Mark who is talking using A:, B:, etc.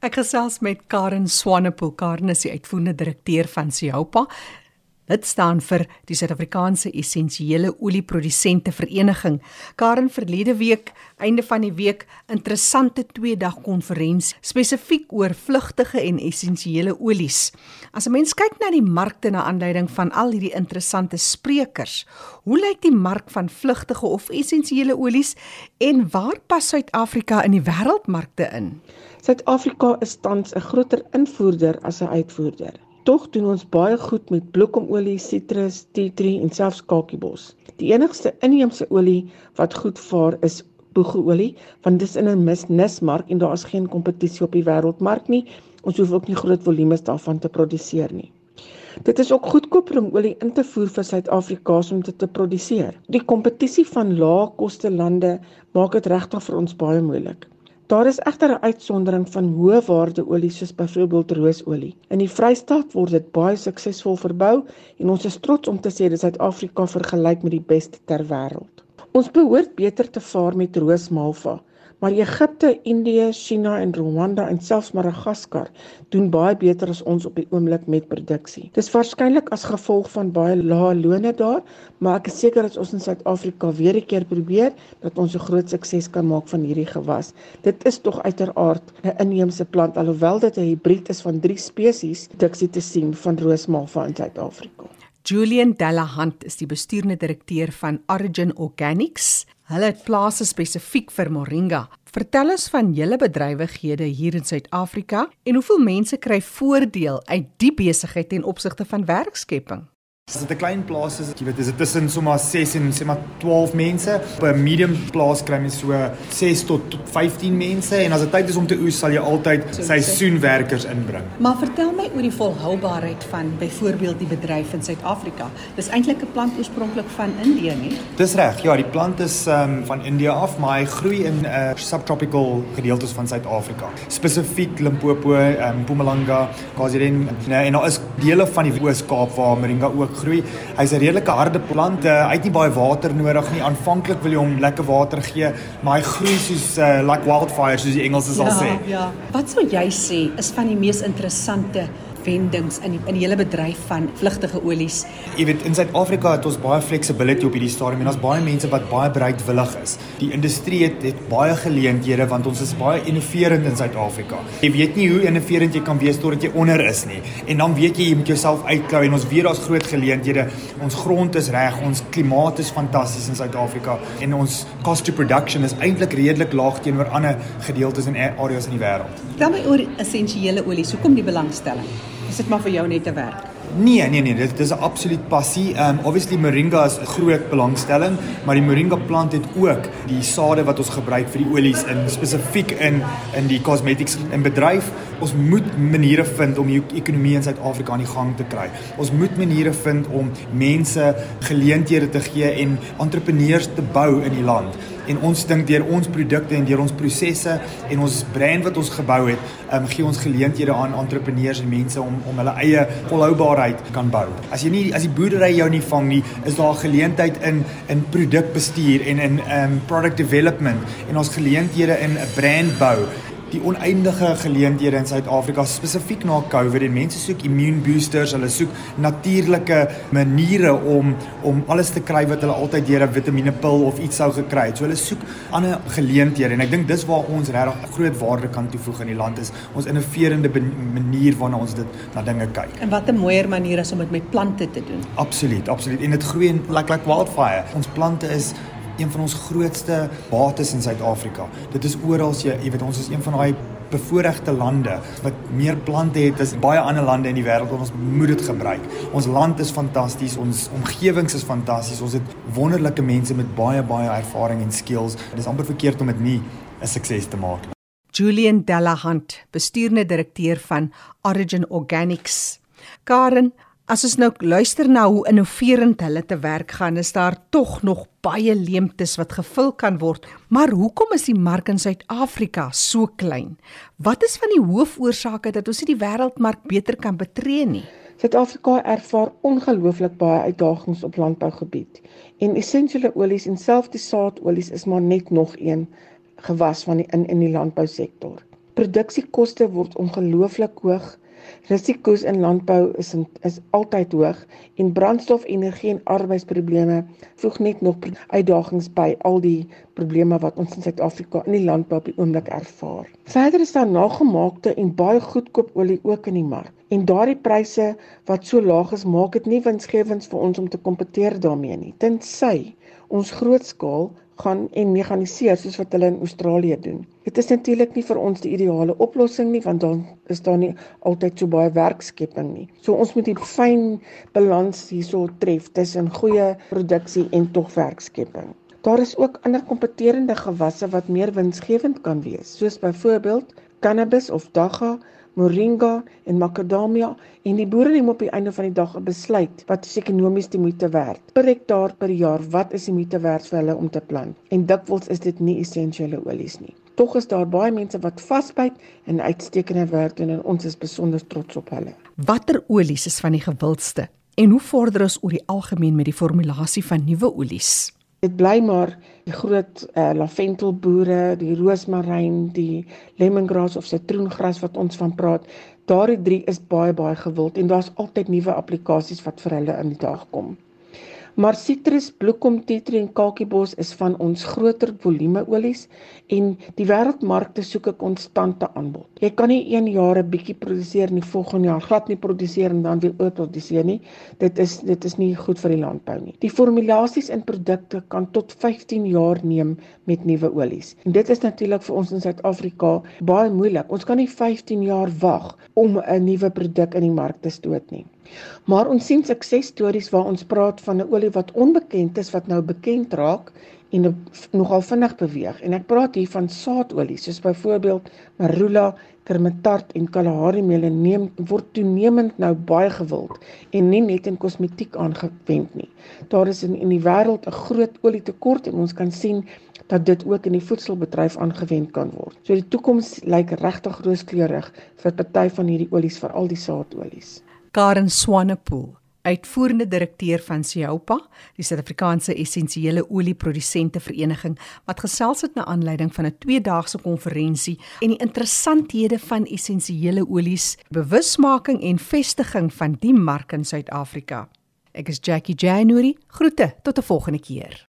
A: Ek gesels met Karen Swanepoel. Karen is die uitvoerende direkteur van Sioupa. Dit staan vir die Suid-Afrikaanse Essensiële Olieprodusente Vereniging. Karen verlede week, einde van die week, interessante 2-dag konferensie spesifiek oor vlugtige en essensiële olies. As 'n mens kyk na die markte na aanleiding van al hierdie interessante sprekers, hoe lyk die mark van vlugtige of essensiële olies en waar pas Suid-Afrika in die wêreldmarkte in?
B: Suid-Afrika is tans 'n groter invoerder as 'n uitvoerder. Tog doen ons baie goed met bloekomolie, sitrus, tea tree en selfs kakiebos. Die enigste inheemse olie wat goed vaar is boegeolie, want dit is in 'n nismark en daar is geen kompetisie op die wêreldmark nie. Ons hoef ook nie groot volumes daarvan te produseer nie. Dit is ook goedkoper om olie in te voer vir Suid-Afrika om dit te produseer. Die kompetisie van lae koste lande maak dit regtig vir ons baie moeilik. Daar is egter 'n uitsondering van hoë waarde olie soos byvoorbeeld roosolie. In die Vrystaat word dit baie suksesvol verbou en ons is trots om te sê dat Suid-Afrika vergelyk met die beste ter wêreld. Ons behoort beter te vaar met roosmalva. Maar Egipte, Indië, China en Rwanda en selfs Madagaskar doen baie beter as ons op die oomblik met produksie. Dis waarskynlik as gevolg van baie lae lone daar, maar ek is seker dat ons in Suid-Afrika weer 'n keer probeer dat ons 'n groot sukses kan maak van hierdie gewas. Dit is tog uiteraard 'n inheemse plant alhoewel dit 'n hibrid is van drie spesies, diksie te sien van roosmalva in Suid-Afrika.
A: Julian Delahunt is die bestuurende direkteur van Origin Organics. Hulle het plase spesifiek vir moringa. Vertel ons van julle bedrywighede hier in Suid-Afrika en hoeveel mense kry voordeel uit die besigheid ten opsigte van werkskepping?
C: As dit 'n klein plaas is, jy weet, is dit tussen sommer 6 en sê maar 12 mense. Op 'n medium plaas kry jy so 6 tot 15 mense en as dit tyd is om te oes, sal jy altyd seisoenwerkers inbring.
A: Maar vertel my oor die volhoubaarheid van byvoorbeeld die bedryf in Suid-Afrika. Dis eintlik 'n plant oorspronklik van Indië, nie?
C: Dis reg. Ja, die plant is um, van Indië af, maar hy groei in 'n uh, subtropical gedeeltes van Suid-Afrika. Spesifiek Limpopo, um, Mpumalanga, KwaZulu-Natal en, en daar is dele van die Oos-Kaap waar moringa ook groei. Hy's 'n redelike harde plant. Uh, hy het nie baie water nodig nie. Aanvanklik wil jy hom lekker water gee, maar hy groei soos uh, like wildfire soos die Engelsers
A: ja,
C: al sê.
A: Ja. Wat sou jy sê is van die mees interessante wendings in die, in die hele bedryf van vlugtige olies.
C: Jy weet in Suid-Afrika het ons baie flexibility op hierdie stadium en ons baie mense wat baie bereidwillig is. Die industrie het, het baie geleenthede want ons is baie innoverend in Suid-Afrika. Jy weet nie hoe innoverend jy kan wees totdat jy onder is nie. En dan weet jy jy moet jouself uitklou en ons weet daar's groot geleenthede. Ons grond is reg, ons klimaat is fantasties in Suid-Afrika en ons cost to production is eintlik redelik laag teenoor ander gedeeltes en areas in die wêreld.
A: Tel my oor essensiële olies. Hoekom die belangstelling? Is dit maar vir jou net te werk?
C: Nee, nee nee, dit is 'n absoluut passie. Um obviously moringa is 'n groot belangstelling, maar die moringa plant het ook die sade wat ons gebruik vir die olies in spesifiek in in die cosmetics en bedryf. Ons moet maniere vind om die ekonomie in Suid-Afrika aan die gang te kry. Ons moet maniere vind om mense geleenthede te gee en entrepreneurs te bou in die land en ons dink deur ons produkte en deur ons prosesse en ons brand wat ons gebou het, um, gee ons geleenthede aan entrepreneurs en mense om om hulle eie volhoubaarheid kan bou. As jy nie as die boerdery jou nie vang nie, is daar 'n geleentheid in in produkbestuur en in um product development en ons geleenthede in 'n brand bou die oneindige geleenthede in Suid-Afrika spesifiek na COVID en mense soek immune boosters, hulle soek natuurlike maniere om om alles te kry wat hulle altyd deur 'n vitamienepil of iets sou gekry het. So hulle soek ander geleenthede en ek dink dis waar ons regtig groot waarde kan toevoeg in die land is ons innoverende manier waarna ons dit na dinge kyk.
A: En wat 'n mooier manier is om dit met plante te doen.
C: Absoluut, absoluut. En dit groei in like like wildfire. Ons plante is een van ons grootste bates in Suid-Afrika. Dit is oral jy, jy weet ons is een van daai bevoorregte lande wat meer plante het as baie ander lande in die wêreld en ons moet dit gebruik. Ons land is fantasties, ons omgewings is fantasties. Ons het wonderlike mense met baie baie ervaring en skills. Dit is amper verkeerd om dit nie 'n sukses te maak nie.
A: Julian Delahunt, bestuurende direkteur van Origin Organics. Karen, As ons nou luister na hoe innoverend hulle te werk gaan, is daar tog nog baie leemtes wat gevul kan word. Maar hoekom is die mark in Suid-Afrika so klein? Wat is van die hoofoorsake dat ons nie die wêreldmark beter kan betree nie?
B: Suid-Afrika ervaar ongelooflik baie uitdagings op landbougebied. En essensiële olies en selfs die saadolies is maar net nog een gewas van die in in die landbousektor. Produksiekoste word ongelooflik hoog. Risiko's in landbou is in, is altyd hoog en brandstof, energie en arbeidsprobleme voeg net nog uitdagings by al die probleme wat ons in Suid-Afrika in die landbou op die oomblik ervaar. Verder is daar nagemaakte en baie goedkoop olie ook in die mark. En daardie pryse wat so laag is, maak dit nie winsgewend vir ons om te kompeteer daarmee nie. Tensy ons grootskaal gaan en mekaniseer soos wat hulle in Australië doen. Dit is natuurlik nie vir ons die ideale oplossing nie want dan is daar nie altyd so baie werkskepping nie. So ons moet 'n fyn balans hierso tref tussen goeie produksie en tog werkskepping. Daar is ook ander kompeterende gewasse wat meer winsgewend kan wees, soos byvoorbeeld cannabis of dagga moringa en makadamia en die boere neem op die einde van die dag 'n besluit wat is ekonomies die moeite werd. Per hektaar per jaar, wat is die moeite werd vir hulle om te plant? En dikwels is dit nie essensiële olies nie. Tog is daar baie mense wat vasbyt en uitstekende werk doen en ons is besonder trots op hulle.
A: Watter olies is van die gewildste en hoe vorder ons oor die algemeen met die formulasie van nuwe olies?
B: Dit bly maar die groot uh, laventelboere, die roosmaryn, die lemongrass of sitroengras wat ons van praat. Daardie drie is baie baie gewild en daar's altyd nuwe applikasies wat vir hulle in die dag kom. Maar sitrus, bloekom, titri en kakiebos is van ons groter volume olies en die wêreldmarkte soek 'n konstante aanbod. Jy kan nie een jaar 'n bietjie produseer en die volgende jaar glad nie produseer en dan weer oorproduseer nie. Dit is dit is nie goed vir die landbou nie. Die formulasies in produkte kan tot 15 jaar neem met nuwe olies. En dit is natuurlik vir ons in Suid-Afrika baie moeilik. Ons kan nie 15 jaar wag om 'n nuwe produk in die mark te stoot nie. Maar ons sien suksesstories waar ons praat van 'n olie wat onbekend is wat nou bekend raak en nogal vinnig beweeg. En ek praat hier van saadolie soos byvoorbeeld marula, kermetart en kalahari meel neem word toenemend nou baie gewild en nie net in kosmetiek aangewend nie. Daar is in in die wêreld 'n groot olietekort en ons kan sien dat dit ook in die voedselbedryf aangewend kan word. So die toekoms lyk regtig rooskleurig vir party van hierdie olies, veral die saadolies.
A: Karen Swanepoel, uitvoerende direkteur van Sioupa, die Suid-Afrikaanse essensiële olieprodusente vereniging wat gesels het na aanleiding van 'n tweedaagse konferensie en die interessanthede van essensiële olies, bewusmaking en vestiging van die mark in Suid-Afrika. Ek is Jackie January. Groete tot 'n volgende keer.